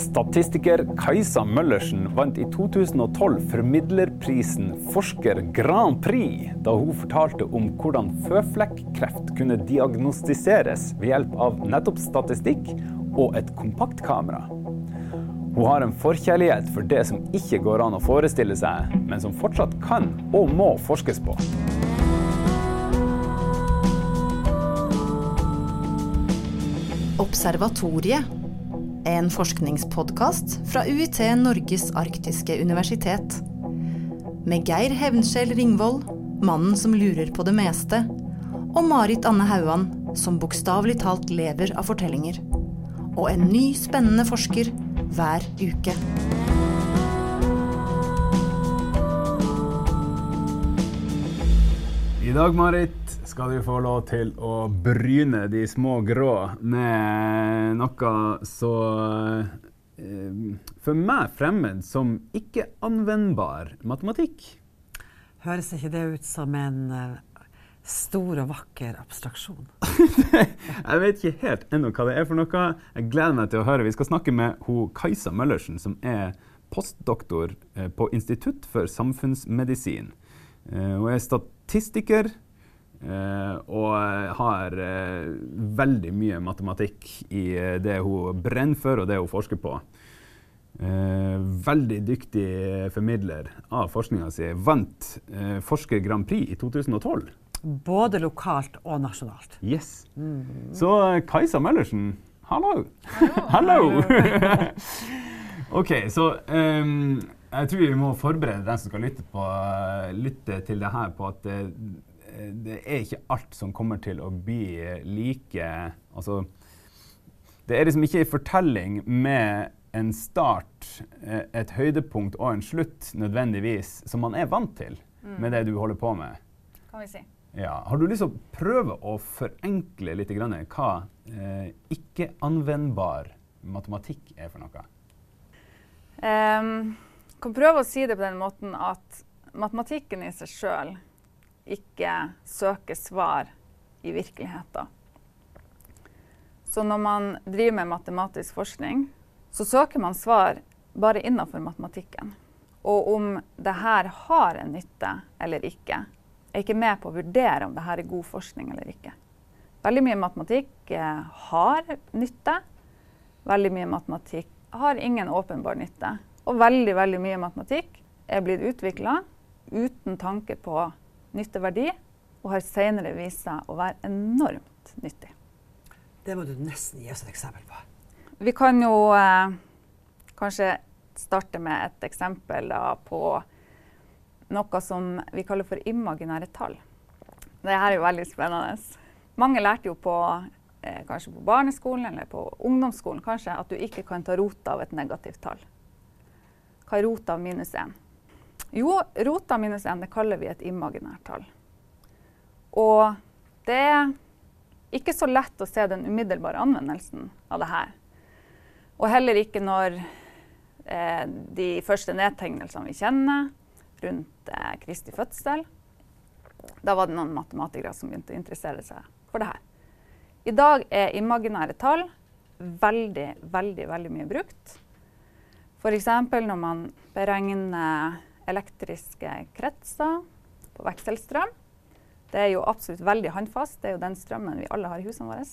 Statistiker Kajsa Møllersen vant i 2012 formidlerprisen Forsker Grand Prix da hun fortalte om hvordan føflekkreft kunne diagnostiseres ved hjelp av nettopp statistikk og et kompaktkamera. Hun har en forkjærlighet for det som ikke går an å forestille seg, men som fortsatt kan og må forskes på. Observatoriet. En forskningspodkast fra UiT Norges arktiske universitet. Med Geir Hevnskjell Ringvold, mannen som lurer på det meste, og Marit Anne Hauan, som bokstavelig talt lever av fortellinger. Og en ny, spennende forsker hver uke. I dag, Marit, skal du få lov til å bryne de små grå med noe så eh, for meg fremmed som ikke-anvendbar matematikk. Høres ikke det ut som en uh, stor og vakker abstraksjon? jeg vet ikke helt ennå hva det er for noe. Jeg gleder meg til å høre. Vi skal snakke med ho Kajsa Møllersen, som er postdoktor eh, på Institutt for samfunnsmedisin. Eh, hun er statistiker Uh, og har uh, veldig mye matematikk i uh, det hun brenner for, og det hun forsker på. veldig dyktig formidler av forskninga si. Vant Forsker Grand Prix i 2012. Både lokalt og nasjonalt. Yes. Mm. Så Kajsa Møllersen, hallo! Hallo! OK, så um, jeg tror vi må forberede den som skal lytte, på, lytte til det her, på at det er ikke alt som kommer til å bli like Altså Det er liksom ikke en fortelling med en start, eh, et høydepunkt og en slutt nødvendigvis, som man er vant til mm. med det du holder på med. Kan vi si. Ja. Har du lyst til å prøve å forenkle litt grann, hva eh, ikke-anvendbar matematikk er for noe? Um, kan prøve å si det på den måten at matematikken i seg sjøl ikke søker svar i virkeligheten. Så når man driver med matematisk forskning, så søker man svar bare innenfor matematikken. Og om det her har en nytte eller ikke, er ikke med på å vurdere om det her er god forskning eller ikke. Veldig mye matematikk eh, har nytte. Veldig mye matematikk har ingen åpenbar nytte. Og veldig, veldig mye matematikk er blitt utvikla uten tanke på nytteverdi, og har senere vist seg å være enormt nyttig. Det må du nesten gi oss et eksempel på. Vi kan jo eh, kanskje starte med et eksempel da, på noe som vi kaller for imaginære tall. Dette er jo veldig spennende. Mange lærte jo på, eh, kanskje på barneskolen eller på ungdomsskolen kanskje, at du ikke kan ta rota av et negativt tall. Hva er rota av minus 1? Jo, rota av minus 1 det kaller vi et imaginært tall. Og det er ikke så lett å se den umiddelbare anvendelsen av det her. Og heller ikke når eh, de første nedtegnelsene vi kjenner rundt eh, Kristi fødsel. Da var det noen matematikere som begynte å interessere seg for det her. I dag er imaginære tall veldig, veldig, veldig mye brukt. F.eks. når man beregner elektriske kretser på vekselstrøm. Det er jo absolutt veldig håndfast. Det er jo den strømmen vi alle har i husene våre.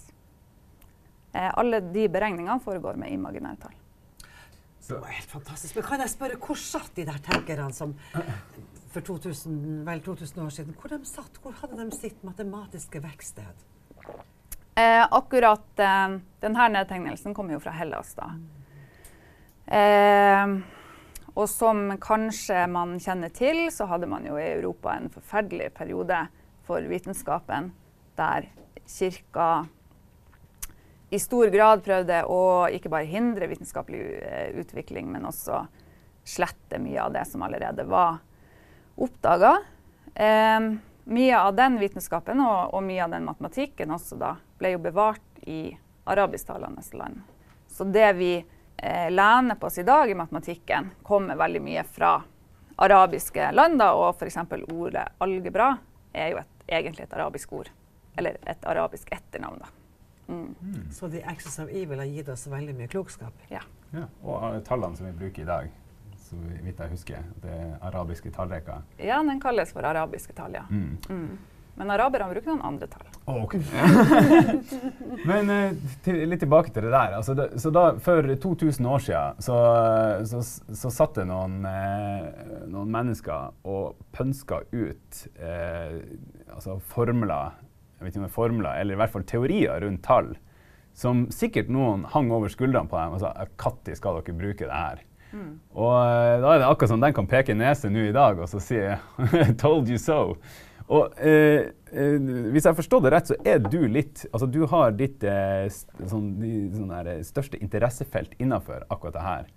Eh, alle de beregningene foregår med imaginære tall. Det var helt fantastisk. Men kan jeg spørre, hvor satt de der tenkerne som for 2000, vel 2000 år siden Hvor de satt? Hvor hadde de sitt matematiske verksted? Eh, akkurat eh, denne nedtegnelsen kommer jo fra Hellas, da. Eh, og som kanskje man kjenner til, så hadde man jo i Europa en forferdelig periode for vitenskapen der kirka i stor grad prøvde å ikke bare hindre vitenskapelig eh, utvikling, men også slette mye av det som allerede var oppdaga. Eh, mye av den vitenskapen og, og, mye av den matematikken også da, ble jo bevart i arabisktalende land. Så det vi eh, lener på oss i dag i matematikken, kommer veldig mye fra arabiske land. Da, og f.eks. ordet algebra er jo et, egentlig et arabisk ord. Eller et arabisk etternavn. Da. Mm. Så The Axis of Evil har gitt oss veldig mye klokskap. Ja. Og uh, tallene som vi bruker i dag, så vidt jeg husker, det er arabiske tallrekka? Ja, den kalles for arabiske tall, ja. Mm. Men araberne bruker noen andre tall. Oh, ok. Men eh, til, litt tilbake til det der. Altså det, så da, For 2000 år siden så, så, så satt det noen, eh, noen mennesker og pønska ut eh, altså formler, jeg vet ikke om det er formler, eller i hvert fall teorier rundt tall, som sikkert noen hang over skuldrene på dem og sa når skal dere bruke det her? Mm. Og eh, da er det akkurat som den kan peke nese nå i dag og så si 'told you so'. Og eh, eh, hvis jeg forstår det rett, så er du litt Altså du har ditt eh, sånn, sånn der, eh, største interessefelt innafor akkurat det her.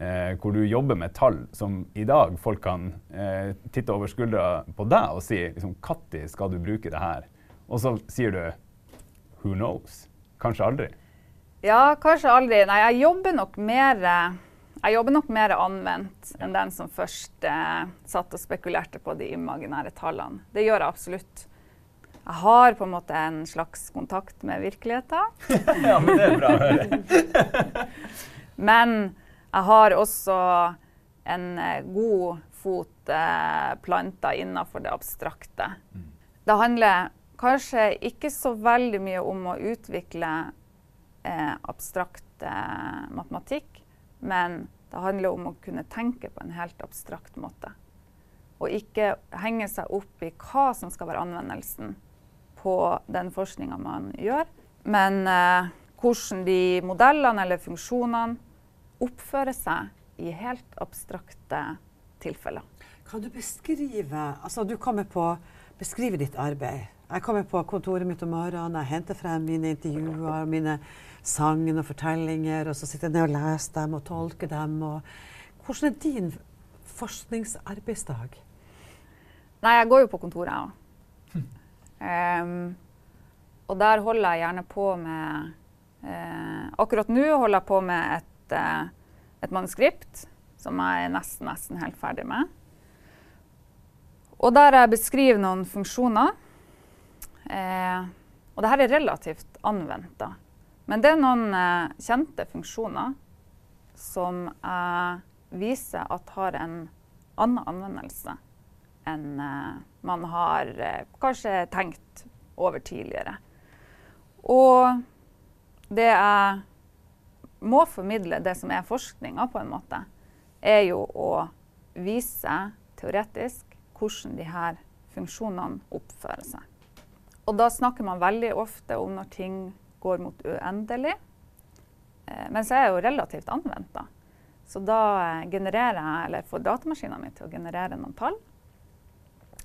Eh, hvor du jobber med tall som i dag folk kan eh, titte over skuldra på deg og si liksom, Når skal du bruke det her? Og så sier du Who knows? Kanskje aldri. Ja, kanskje aldri. Nei, jeg jobber nok mer jeg jobber nok mer anvendt enn den som først eh, satt og spekulerte på de imaginære tallene. Det gjør jeg absolutt. Jeg har på en måte en slags kontakt med virkeligheten. ja, men det er bra å høre. men jeg har også en eh, god fot eh, planta innafor det abstrakte. Mm. Det handler kanskje ikke så veldig mye om å utvikle eh, abstrakt eh, matematikk, men det handler om å kunne tenke på en helt abstrakt måte. Og ikke henge seg opp i hva som skal være anvendelsen på den forskninga man gjør, men eh, hvordan de modellene eller funksjonene oppfører seg i helt abstrakte tilfeller. Kan du beskrive altså du kommer på, beskrive ditt arbeid? Jeg kommer på kontoret mitt om morgenen, jeg henter frem mine intervjuer, mine sagn og fortellinger, og så sitter jeg ned og leser dem og tolker dem. Og hvordan er din forskningsarbeidsdag? Nei, jeg går jo på kontoret, jeg òg. Um, og der holder jeg gjerne på med uh, Akkurat nå holder jeg på med et, uh, et manuskript som jeg er nesten, nesten helt ferdig med. Og der jeg beskriver noen funksjoner. Uh, og det er relativt anvendt, da. Men det er noen kjente funksjoner som eh, viser at har en annen anvendelse enn man har kanskje tenkt over tidligere. Og det jeg må formidle, det som er forskninga, på en måte, er jo å vise teoretisk hvordan de her funksjonene oppfører seg. Og da snakker man veldig ofte om når ting går mot uendelig. Eh, men så er jeg jo relativt anvendt, da. Så da genererer jeg, eller får datamaskinen min til å generere noen tall.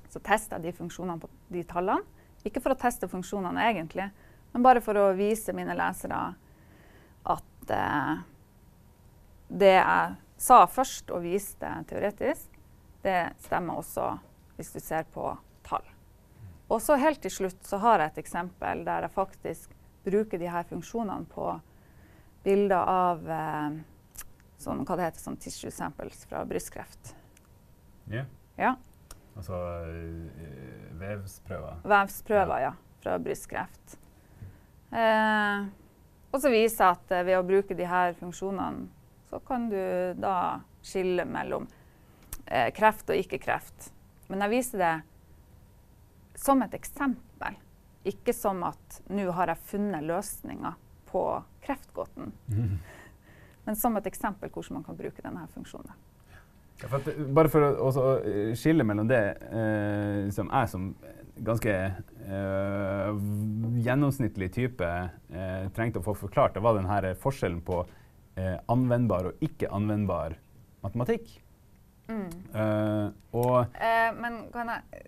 Så tester jeg de funksjonene på de tallene. Ikke for å teste funksjonene egentlig, men bare for å vise mine lesere at eh, det jeg sa først og viste teoretisk, det stemmer også hvis du ser på. Og så helt til slutt så har jeg et eksempel der jeg faktisk bruker de her funksjonene på bilder av eh, sånn, hva det heter, sånn tissue samples fra brystkreft. Yeah. Ja. Altså uh, vevsprøver. Vevsprøver, ja. Fra brystkreft. Eh, og så viser jeg at eh, ved å bruke de her funksjonene, så kan du da skille mellom eh, kreft og ikke-kreft. Men jeg viser det som et eksempel, ikke som at nå har jeg funnet løsninga på kreftgåten. Mm. Men som et eksempel hvordan man kan bruke denne funksjonen. Ja, for at, bare for å uh, skille mellom det eh, som jeg som ganske eh, gjennomsnittlig type trengte å få forklart, det var denne forskjellen på anvendbar og ikke anvendbar matematikk. Mm. og men kan jeg,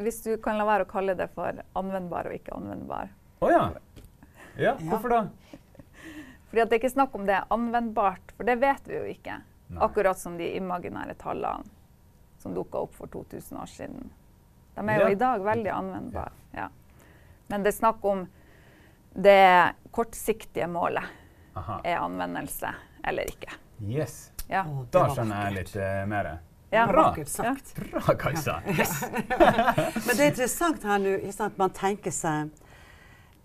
hvis du kan la være å kalle det for anvendbar og ikke anvendbar Å oh, ja. ja. Hvorfor da? Fordi at det er ikke snakk om det er anvendbart, for det vet vi jo ikke. Nei. Akkurat som de imaginære tallene som dukka opp for 2000 år siden. De er jo ja. i dag veldig anvendbare. Ja. Men det er snakk om det kortsiktige målet. Aha. Er anvendelse eller ikke. Yes. Ja. Oh, da skjønner jeg litt uh, mer. Ja. Bra. sagt. Bra, Kajsa. Yes. Men det er interessant her nå man tenker seg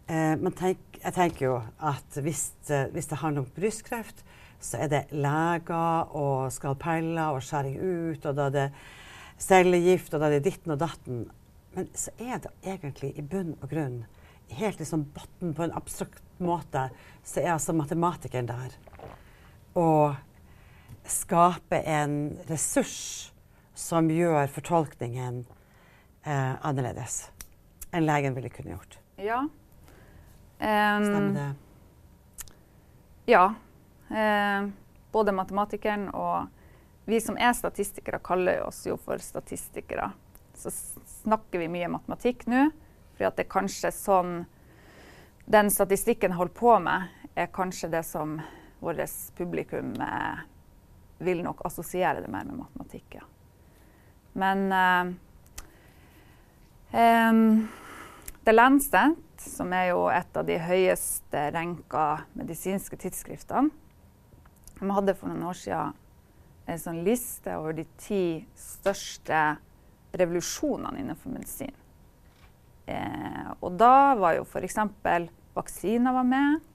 Eh, tenk, jeg tenker jo at hvis, eh, hvis det handler om brystkreft, så er det leger og skalpeller og skjæring ut, og da er det cellegift, og da er det ditten og datten. Men så er det egentlig i bunn og grunn, helt liksom bunnen på en abstrakt måte, så er altså matematikeren der. Og skape en ressurs som gjør fortolkningen eh, annerledes enn legen ville kunne gjort. Ja. Stemmer Um, det? ja. Eh, både matematikeren og vi som er statistikere, kaller oss jo for statistikere. Så snakker vi mye matematikk nå, for at det er kanskje sånn den statistikken holder på med, er kanskje det som vårt publikum eh, vil nok assosiere det mer med matematikk. Ja. Men uh, um, The Lancet, som er jo et av de høyeste renka medisinske tidsskriftene, de hadde for noen år siden en sånn liste over de ti største revolusjonene innenfor medisin. Eh, og da var jo f.eks. vaksiner var med.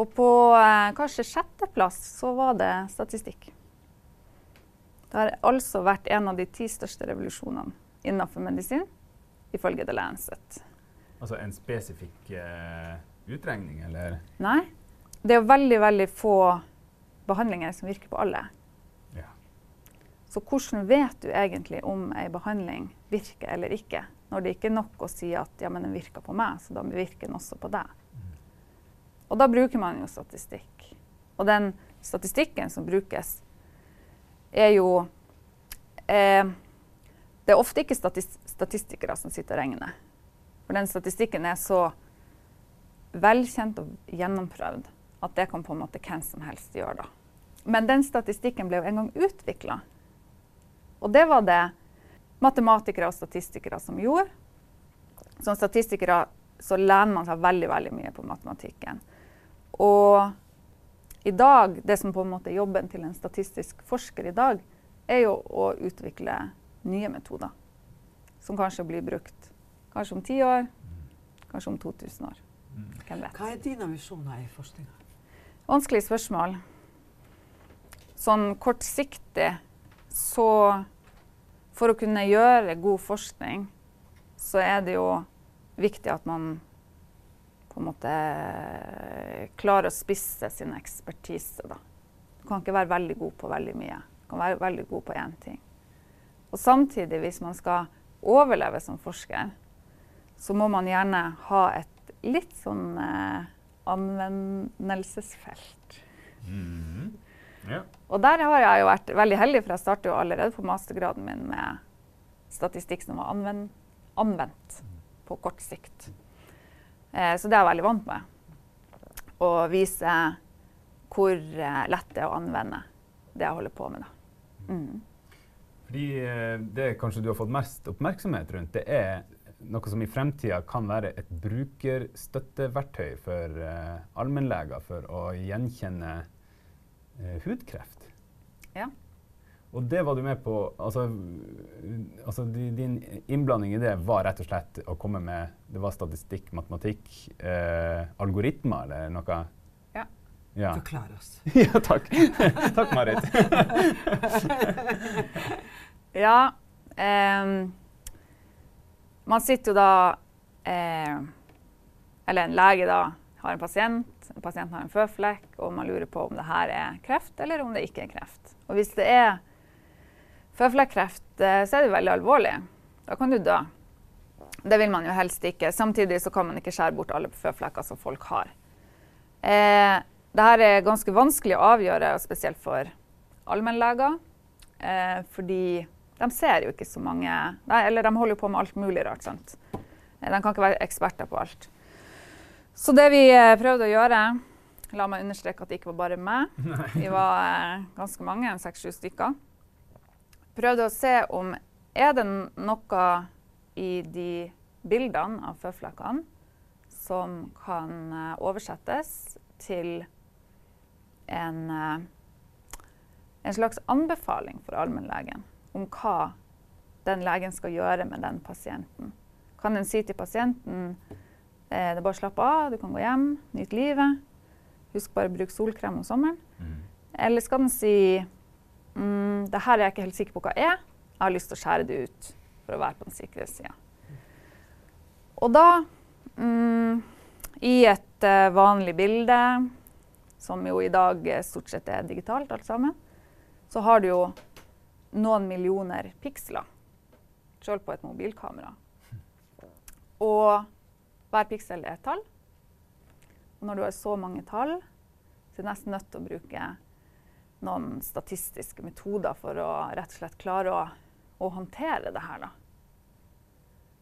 Og på eh, kanskje sjetteplass så var det statistikk. Det har altså vært en av de ti største revolusjonene innenfor medisin, ifølge The Lancet. Altså en spesifikk eh, utregning, eller? Nei, det er veldig, veldig få behandlinger som virker på alle. Ja. Så hvordan vet du egentlig om ei behandling virker eller ikke, når det ikke er nok å si at ja, men den virker på meg, så da virker den også på deg. Og da bruker man jo statistikk. Og den statistikken som brukes, er jo eh, Det er ofte ikke statis statistikere som sitter og regner. For den statistikken er så velkjent og gjennomprøvd at det kan på en måte hvem som helst gjøre. da. Men den statistikken ble jo en gang utvikla. Og det var det matematikere og statistikere som gjorde. Som statistikere så lener man seg veldig veldig mye på matematikken. Og i dag, det som på en måte er jobben til en statistisk forsker i dag, er jo å utvikle nye metoder. Som kanskje blir brukt kanskje om ti år, kanskje om 2000 år. Hvem vet. Hva er dine visjoner i forskninga? Vanskelig spørsmål. Sånn kortsiktig så For å kunne gjøre god forskning, så er det jo viktig at man på en måte klarer å spisse sin ekspertise, da. Du kan ikke være veldig god på veldig mye. Du kan være veldig god på én ting. Og samtidig, hvis man skal overleve som forsker, så må man gjerne ha et litt sånn eh, anvendelsesfelt. Mhm. Ja. Og der har jeg jo vært veldig heldig, for jeg startet jo allerede på mastergraden min med statistikk som var anvend, anvendt på kort sikt. Eh, så det er jeg veldig vant med. Å vise hvor eh, lett det er å anvende det jeg holder på med. Da. Mm. Fordi eh, det kanskje du har fått mest oppmerksomhet rundt, det er noe som i fremtida kan være et brukerstøtteverktøy for eh, allmennleger for å gjenkjenne eh, hudkreft. Ja. Og det var du med på Altså, altså din innblanding i det var rett og slett å komme med Det var statistikk, matematikk, eh, algoritmer eller noe? Ja. ja. Forklar oss. ja, takk. takk, Marit. Ja. ehm, man sitter jo da eh, Eller en lege da har en pasient, pasienten har en føflekk, og man lurer på om det her er kreft eller om det ikke er kreft. Og hvis det er føflekkreft, eh, så er det veldig alvorlig. Da kan du dø. Det vil man jo helst ikke. Samtidig så kan man ikke skjære bort alle føflekker som folk har. Eh, Dette er ganske vanskelig å avgjøre, spesielt for allmennleger. Eh, fordi de ser jo ikke så mange nei, Eller de holder jo på med alt mulig rart. sant? Eh, De kan ikke være eksperter på alt. Så det vi eh, prøvde å gjøre La meg understreke at det ikke var bare meg. Vi var eh, ganske mange, en seks-sju stykker. Prøvde å se om er det noe i de bildene av føflekkene som kan uh, oversettes til en, uh, en slags anbefaling for allmennlegen om hva den legen skal gjøre med den pasienten. Kan en si til pasienten eh, det er bare å slappe av, du kan gå hjem, nyte livet. Husk bare å bruke solkrem om sommeren. Mm. Eller skal den si mm, det her er jeg ikke helt sikker på hva er, jeg har lyst til å skjære det ut for å være på den sikre sida. Og da, mm, i et uh, vanlig bilde, som jo i dag stort sett er digitalt alt sammen, så har du jo noen millioner piksler, sjøl på et mobilkamera. Og hver piksel er et tall. Og når du har så mange tall, så er du nesten nødt til å bruke noen statistiske metoder for å rett og slett klare å, å håndtere det her. Da.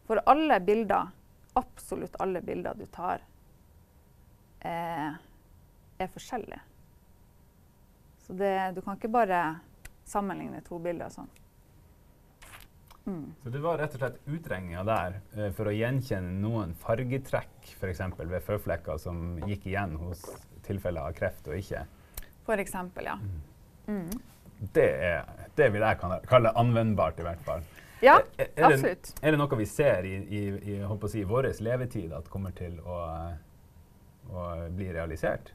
For alle bilder, absolutt alle bilder du tar, eh, er forskjellige. Så det, du kan ikke bare sammenligne to bilder sånn. Mm. Så det var rett og slett utregninga der eh, for å gjenkjenne noen fargetrekk f.eks. ved føflekker som gikk igjen hos tilfeller av kreft og ikke. For eksempel, ja. Mm. Det, er, det vil jeg kalle anvendbart, i hvert fall. Ja, Er- er det- absolutt. Er det noe vi ser i, i, i si, vår levetid at kommer til å, å bli realisert?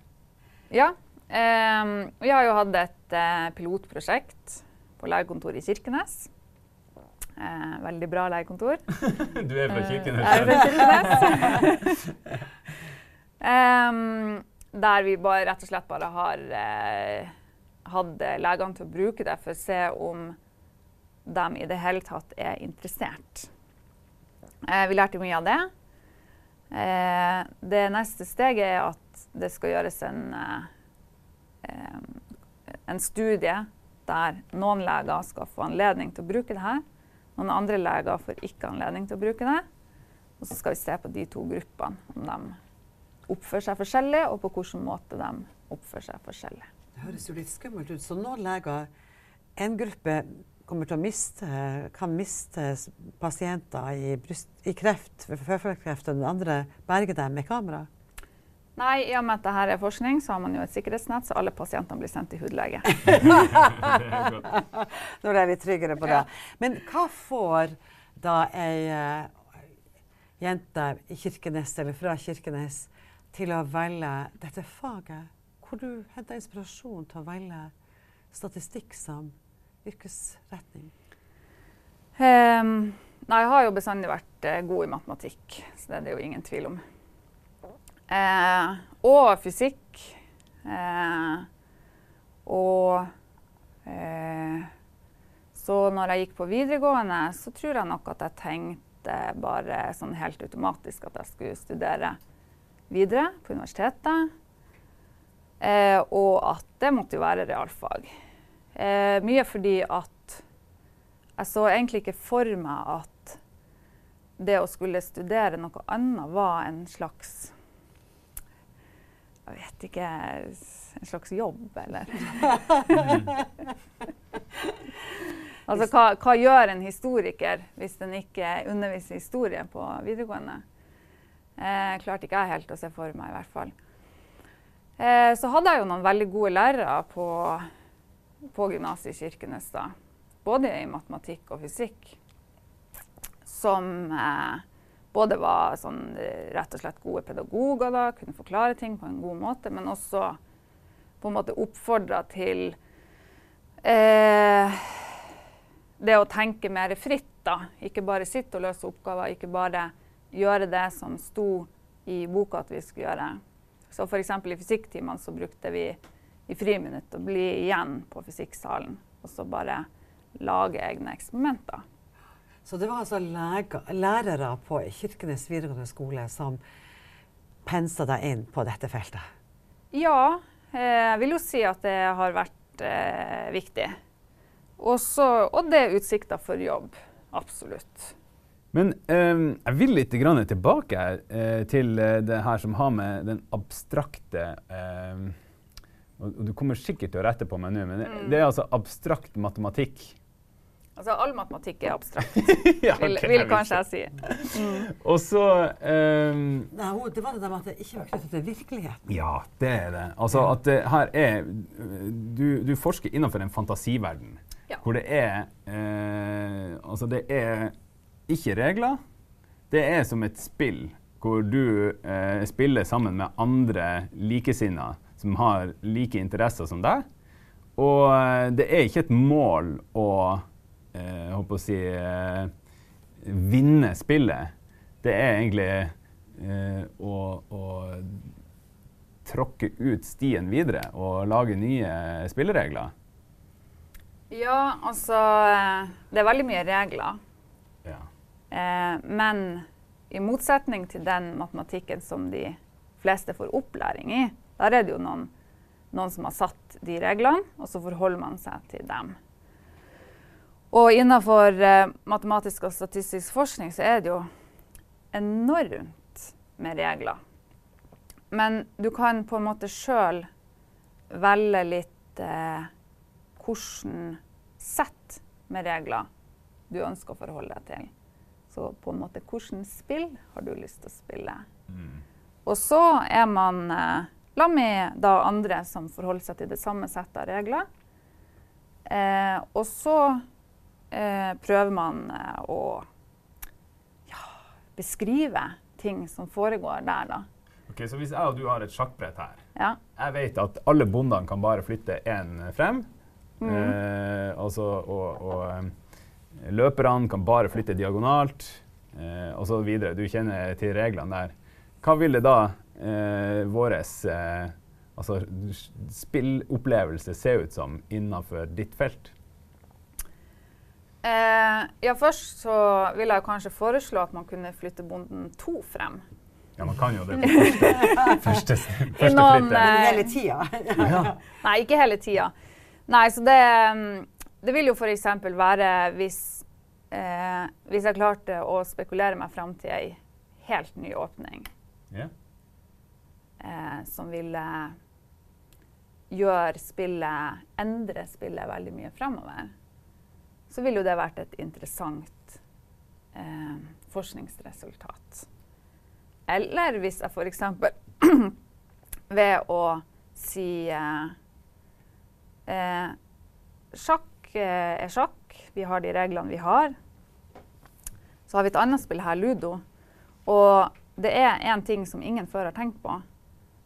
Ja. Eh, vi har jo hatt et eh, pilotprosjekt på legekontoret i Kirkenes. Eh, veldig bra legekontor. Du er fra Eh, Kirkenes? jeg er fra Kirkenes. Em, der vi bare, rett og slett bare har eh, hatt legene til å bruke det for å se om de i det hele tatt er interessert. Eh, vi lærte mye av det. Eh, det neste steget er at det skal gjøres en, eh, en studie der noen leger skal få anledning til å bruke det her. Noen andre leger får ikke anledning til å bruke det. Og så skal vi se på de to gruppene, om de oppfører seg forskjellig, og på hvilken måte de oppfører seg forskjellig. Det høres jo litt skummelt ut. Så noen leger, en gruppe kommer til å miste, kan miste pasienter i, bryst, i kreft, føflekkreft, og den andre berger dem med kamera. Nei, i og med at dette er forskning, så har man jo et sikkerhetsnett, så alle pasientene blir sendt til hudlege. Nå er jeg litt tryggere på det. Men hva får da ei uh, jente i Kirkenes, eller fra Kirkenes, til å velge dette faget? Hvor du henta inspirasjon til å velge statistikk som yrkesretning? Um, nei, jeg har jo bestandig vært uh, god i matematikk, så det er det jo ingen tvil om. Uh, og fysikk. Uh, og Så når jeg gikk på videregående, så tror jeg nok at jeg tenkte bare sånn helt automatisk at jeg skulle studere videre på universitetet. Eh, og at det måtte jo være realfag. Eh, mye fordi at jeg så egentlig ikke for meg at det å skulle studere noe annet var en slags Jeg vet ikke En slags jobb, eller? altså, hva, hva gjør en historiker hvis den ikke underviser historie på videregående? Eh, klarte ikke jeg helt å se for meg, i hvert fall. Eh, så hadde jeg jo noen veldig gode lærere på, på gymnaset i Kirkenes. da både i matematikk og fysikk, som eh, både var sånn, eh, rett og slett gode pedagoger, da, kunne forklare ting på en god måte, men også på en måte oppfordra til eh, det å tenke mer fritt. da. Ikke bare sitte og løse oppgaver, ikke bare gjøre det som sto i boka at vi skulle gjøre. Så f.eks. i fysikktimene så brukte vi i friminutt å bli igjen på fysikksalen og så bare lage egne eksperimenter. Så det var altså leger, lærere på Kirkenes videregående skole som pensa deg inn på dette feltet? Ja, eh, jeg vil jo si at det har vært eh, viktig. Også, og det er utsikter for jobb. Absolutt. Men eh, jeg vil litt grann tilbake eh, til eh, det her som har med den abstrakte eh, og, Du kommer sikkert til å rette på meg nå, men det, Mm. det er altså abstrakt matematikk. Altså, all matematikk er abstrakt, ja, vil, vil jeg kanskje jeg si. Mm. Og så eh, Nei, det var det der med at det ikke var knyttet til virkeligheten. Ja, det er det. Altså at det her er Du, du forsker innenfor en fantasiverden Ja. hvor det er eh, Altså det er ikke regler. det er som et spill hvor du eh, spiller sammen med andre likesinnede som har like interesser som deg. Og eh, det er ikke et mål å, eh, håper å si, eh, vinne spillet. Det er egentlig eh, å, å tråkke ut stien videre og lage nye spilleregler. Ja, altså Det er veldig mye regler. Eh, men i motsetning til den matematikken som de fleste får opplæring i, der er det jo noen, noen som har satt de reglene, og så forholder man seg til dem. Og innenfor eh, matematisk og statistisk forskning så er det jo enormt med regler. Men du kan på en måte sjøl velge litt eh, hvordan sett med regler du ønsker å forholde deg til. Så på en måte hvilket spill har du lyst til å spille? Mm. Og så er man eh, la med da andre som forholder seg til det samme settet av regler. Eh, og så eh, prøver man eh, å ja, beskrive ting som foregår der, da. Ok, Så hvis jeg og du har et sjakkbrett her Ja. Jeg vet at alle bondene kan bare flytte én frem. Mm. Eh, altså, og, og eh, løperne kan bare flytte diagonalt, eh, og så videre. Du kjenner til reglene der. Hva ville da eh, vår eh, altså, spillopplevelse se ut som innenfor ditt felt? Eh, ja, først så vil jeg kanskje foreslå at man kunne flytte bonden to frem. Ja, man kan jo det på første, første, første noen, flyttet. eh, Hele tida. Ja. Nei, ikke hele tida. Nei, så det, mm, det vil jo f.eks. være hvis, eh, hvis jeg klarte å spekulere meg fram til ei helt ny åpning Yeah. eh, som ville gjøre spillet Endre spillet veldig mye fremover, så ville jo det vært et interessant eh, forskningsresultat. Eller hvis jeg f.eks. ved å si eh, eh, Sjakk er sjakk. Vi har de reglene vi har. Så har vi et annet spill her, ludo. Og det er én ting som ingen før har tenkt på.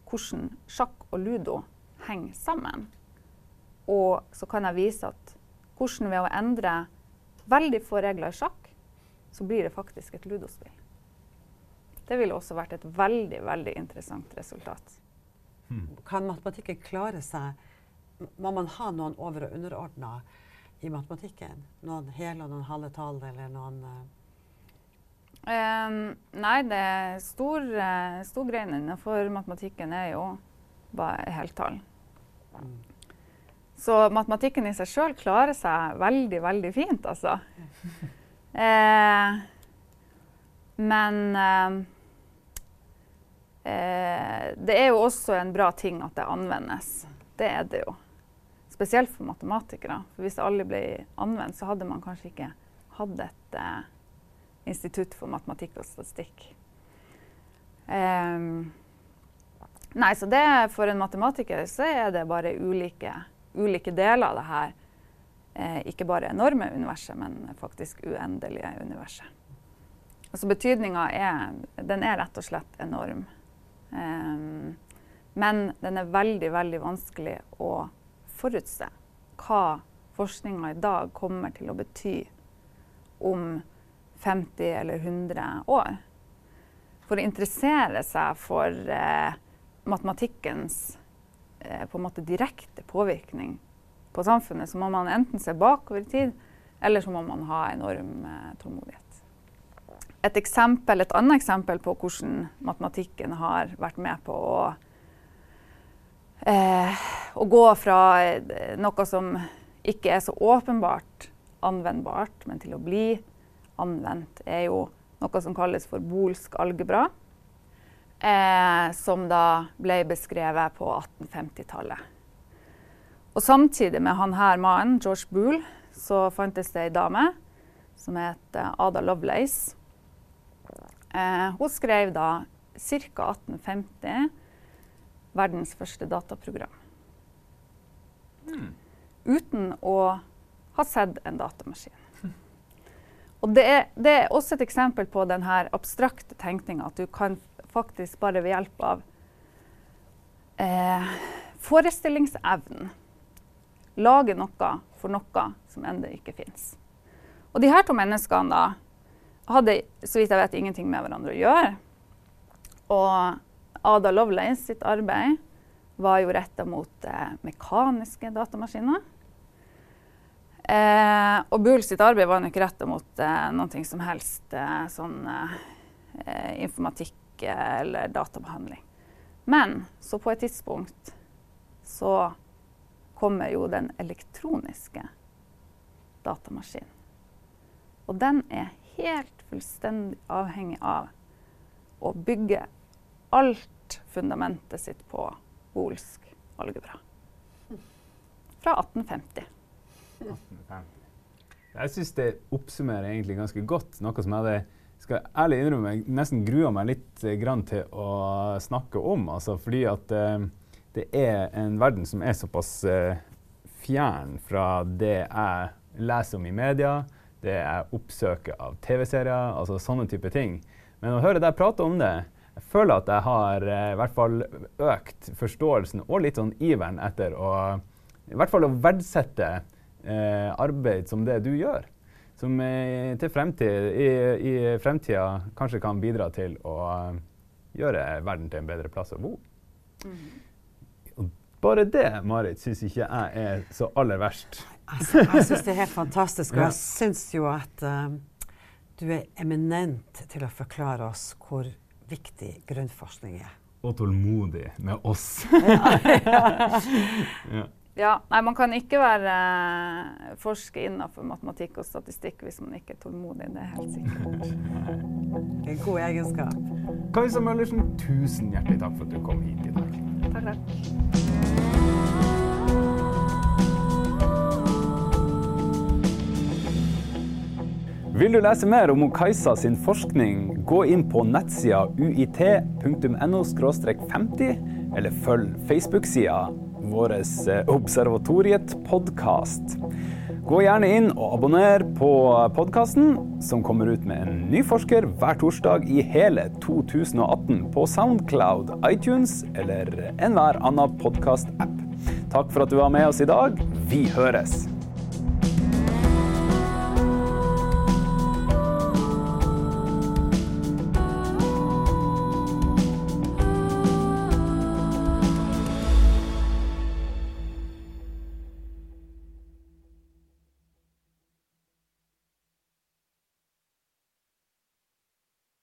Hvordan sjakk og ludo henger sammen. Og så kan jeg vise at hvordan ved å endre veldig få regler i sjakk, så blir det faktisk et ludospill. Det ville også vært et veldig, veldig interessant resultat. Kan matematikken klare seg Må man ha noen over- og underordna i matematikken? Noen hele og noen halve tall, eller noen eh, Ehm, nei, det stor, uh, storgreiene innenfor matematikken er jo bare heltall. Så matematikken i seg sjøl klarer seg veldig, veldig fint, altså. Eh, men eh, eh, det er jo også en bra ting at det anvendes. Det er det jo. Spesielt for matematikere. For hvis alle ble anvendt, så hadde man kanskje ikke hatt et eh, institutt for matematikk og statistikk. Um, nei, så det for en matematiker så er det bare ulike, ulike deler av det her. Eh, ikke bare enorme universet, men faktisk uendelige universet. Altså betydninga er Den er rett og slett enorm. Um, men den er veldig, veldig vanskelig å forutse hva forskninga i dag kommer til å bety om 50 eller 100 år. For å interessere seg for eh, matematikkens eh, på en måte direkte påvirkning på samfunnet, så må man enten se bakover i tid, eller så må man ha enorm eh, tålmodighet. Et, eksempel, et annet eksempel på hvordan matematikken har vært med på å, eh, å gå fra eh, noe som ikke er så åpenbart anvendbart, men til å bli anvendt, er jo noe som kalles for bolsk algebra. Eh, som da ble beskrevet på 1850-tallet. Og samtidig med han her mannen, George Boole, så fantes det ei dame som het eh, Ada Lovelace. Eh, hun skrev da ca. 1850 verdens første dataprogram. Uten å ha sett en datamaskin. Og det er, det er, også et eksempel på den abstrakte tenkninga. At du kan faktisk bare ved hjelp av eh, forestillingsevnen lage noe for noe som ennå ikke fins. Og de her to menneskene da, hadde så vidt jeg vet ingenting med hverandre å gjøre. Og Ada Lovelace sitt arbeid var jo retta mot eh, mekaniske datamaskiner. Eh, og Bull sitt arbeid var nok retta mot eh, noe som helst eh, sånn eh, informatikk eller databehandling. Men så på et tidspunkt så kommer jo den elektroniske datamaskinen. Og den er helt fullstendig avhengig av å bygge alt fundamentet sitt på bolsk algebra. Fra 1850. 1850. Jeg syns det oppsummerer egentlig ganske godt noe som jeg hadde skal ærlig innrømme, jeg nesten grua meg litt eh, grann til å snakke om. Altså, fordi at uh, det er en verden som er såpass uh, fjern fra det jeg leser om i media, det jeg oppsøker av TV-serier, altså sånne type ting. Men å høre deg prate om det, føler at jeg har eh, i hvert fall økt forståelsen og litt sånn iveren etter å i hvert fall å verdsette eh, arbeid som det du gjør som til fremtid, i, i, fremtida kanskje kan bidra til å gjøre verden til en bedre plass å bo. Mm. Bare det, Marit, syns ikke jeg er så aller verst. Altså, jeg syns det er helt fantastisk, og jeg syns jo at uh, du er eminent til å forklare oss hvor viktig grunnforskning er. Og tålmodig med oss. ja. Ja, nei, Man kan ikke være forsker forske innenfor matematikk og statistikk hvis man ikke er tålmodig. Det er helt sikkert. En god egenskap. Kajsa Møllersen, tusen hjertelig takk for at du kom hit i dag. Takk, takk. Vil du lese mer om Kajsa sin forskning, gå inn på nettsida uit.no 50, eller følg Facebook-sida vår eh, Observatoriet-podkast. Gå gjerne inn og abonner på podkasten, som kommer ut med en ny forsker hver torsdag i hele 2018 på Soundcloud, iTunes eller enhver annen podkast-app. Takk for at du var med oss i dag. Vi høres!